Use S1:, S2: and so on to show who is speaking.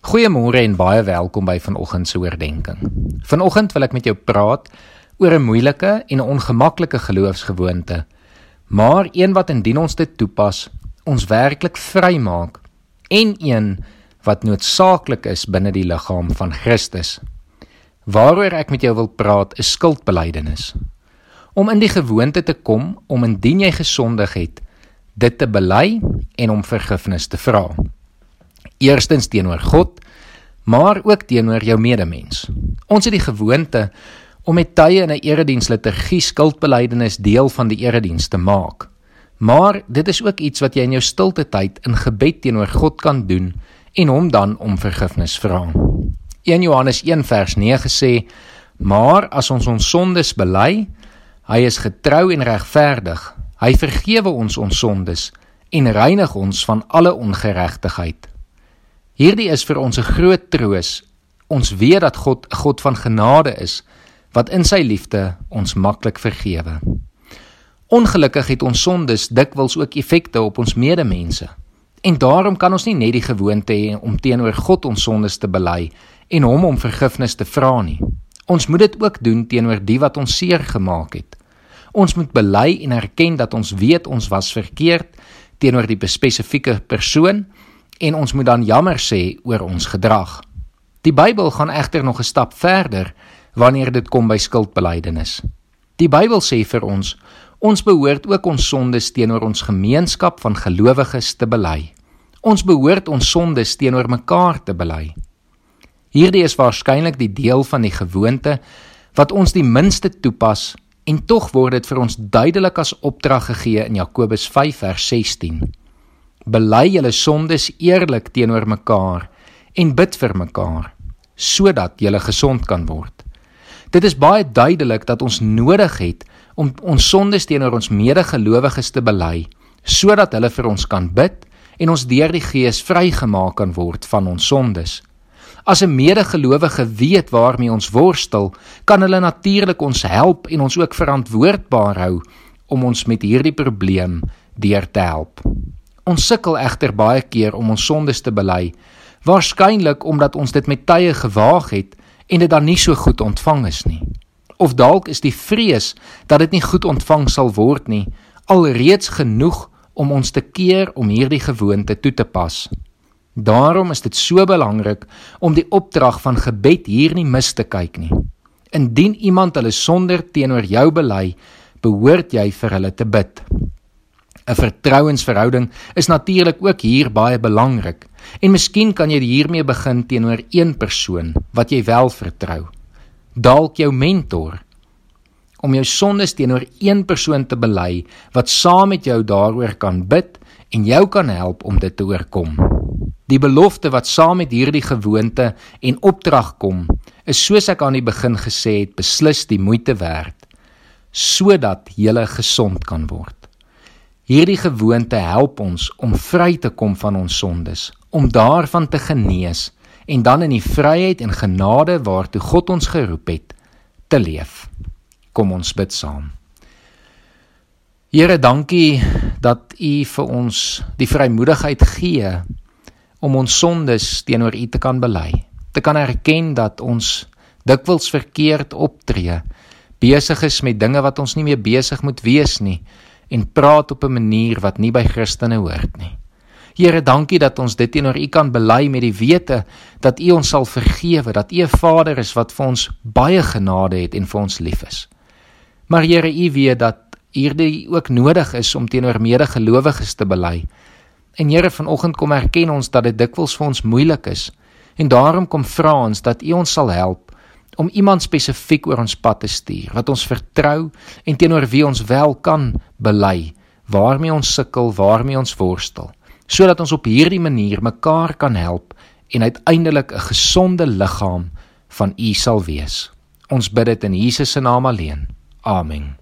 S1: Goeiemôre en baie welkom by vanoggend se oordeenking. Vanoggend wil ek met jou praat oor 'n moeilike en 'n ongemaklike geloofsgewoonte, maar een wat indien ons dit toepas, ons werklik vrymaak en een wat noodsaaklik is binne die liggaam van Christus. Waaroor ek met jou wil praat is skuldbelydenis. Om in die gewoonte te kom om indien jy gesondig het, dit te bely en om vergifnis te vra eerstens teenoor God, maar ook teenoor jou medemens. Ons het die gewoonte om met tye in 'n erediens liturgie skuldbelydenis deel van die erediens te maak. Maar dit is ook iets wat jy in jou stilte tyd in gebed teenoor God kan doen en hom dan om vergifnis vra. 1 Johannes 1 vers 9 sê: "Maar as ons ons sondes bely, hy is getrou en regverdig. Hy vergewe ons ons sondes en reinig ons van alle ongeregtigheid." Hierdie is vir ons 'n groot troos. Ons weet dat God 'n God van genade is wat in sy liefde ons maklik vergewe. Ongelukkig het ons sondes dikwels ook effekte op ons medemense. En daarom kan ons nie net die gewoonte hê om teenoor God ons sondes te bely en hom om vergifnis te vra nie. Ons moet dit ook doen teenoor die wat ons seer gemaak het. Ons moet bely en erken dat ons weet ons was verkeerd teenoor die spesifieke persoon en ons moet dan jammer sê oor ons gedrag. Die Bybel gaan egter nog 'n stap verder wanneer dit kom by skuldbelydenis. Die Bybel sê vir ons ons behoort ook ons sondes teenoor ons gemeenskap van gelowiges te bely. Ons behoort ons sondes teenoor mekaar te bely. Hierdie is waarskynlik die deel van die gewoonte wat ons die minste toepas en tog word dit vir ons duidelik as opdrag gegee in Jakobus 5 vers 16 bely julle sondes eerlik teenoor mekaar en bid vir mekaar sodat julle gesond kan word. Dit is baie duidelik dat ons nodig het om ons sondes teenoor ons medegelowiges te bely sodat hulle vir ons kan bid en ons deur die Gees vrygemaak kan word van ons sondes. As 'n medegelowige weet waarmee ons worstel, kan hulle natuurlik ons help en ons ook verantwoordbaar hou om ons met hierdie probleem deur te help. Ons sukkel egter baie keer om ons sondes te bely, waarskynlik omdat ons dit met tye gewaag het en dit dan nie so goed ontvang is nie. Of dalk is die vrees dat dit nie goed ontvang sal word nie alreeds genoeg om ons te keer om hierdie gewoonte toe te pas. Daarom is dit so belangrik om die opdrag van gebed hier nie mis te kyk nie. Indien iemand hulle sonder teenoor jou bely, behoort jy vir hulle te bid. 'n Vertrouensverhouding is natuurlik ook hier baie belangrik. En miskien kan jy hiermee begin teenoor een persoon wat jy wel vertrou. Dalk jou mentor om jou sondes teenoor een persoon te bely wat saam met jou daaroor kan bid en jou kan help om dit te oorkom. Die belofte wat saam met hierdie gewoonte en opdrag kom, is soos ek aan die begin gesê het, beslis die moeite werd sodat jy gesond kan word. Hierdie gewoonte help ons om vry te kom van ons sondes, om daarvan te genees en dan in die vryheid en genade waartoe God ons geroep het, te leef. Kom ons bid saam. Here, dankie dat U vir ons die vrymoedigheid gee om ons sondes teenoor U te kan bely. Te kan erken dat ons dikwels verkeerd optree, besig is met dinge wat ons nie meer besig moet wees nie en praat op 'n manier wat nie by Christene hoort nie. Here, dankie dat ons dit teenoor U kan bely met die wete dat U ons sal vergewe, dat U 'n Vader is wat vir ons baie genade het en vir ons lief is. Maar Here, U weet dat hierdie ook nodig is om teenoor medegelowiges te bely. En Here, vanoggend kom erken ons dat dit dikwels vir ons moeilik is. En daarom kom vra ons dat U ons sal help om iemand spesifiek oor ons pad te stuur wat ons vertrou en teenoor wie ons wel kan bely waarmee ons sukkel, waarmee ons worstel, sodat ons op hierdie manier mekaar kan help en uiteindelik 'n gesonde liggaam van U sal wees. Ons bid dit in Jesus se naam alleen. Amen.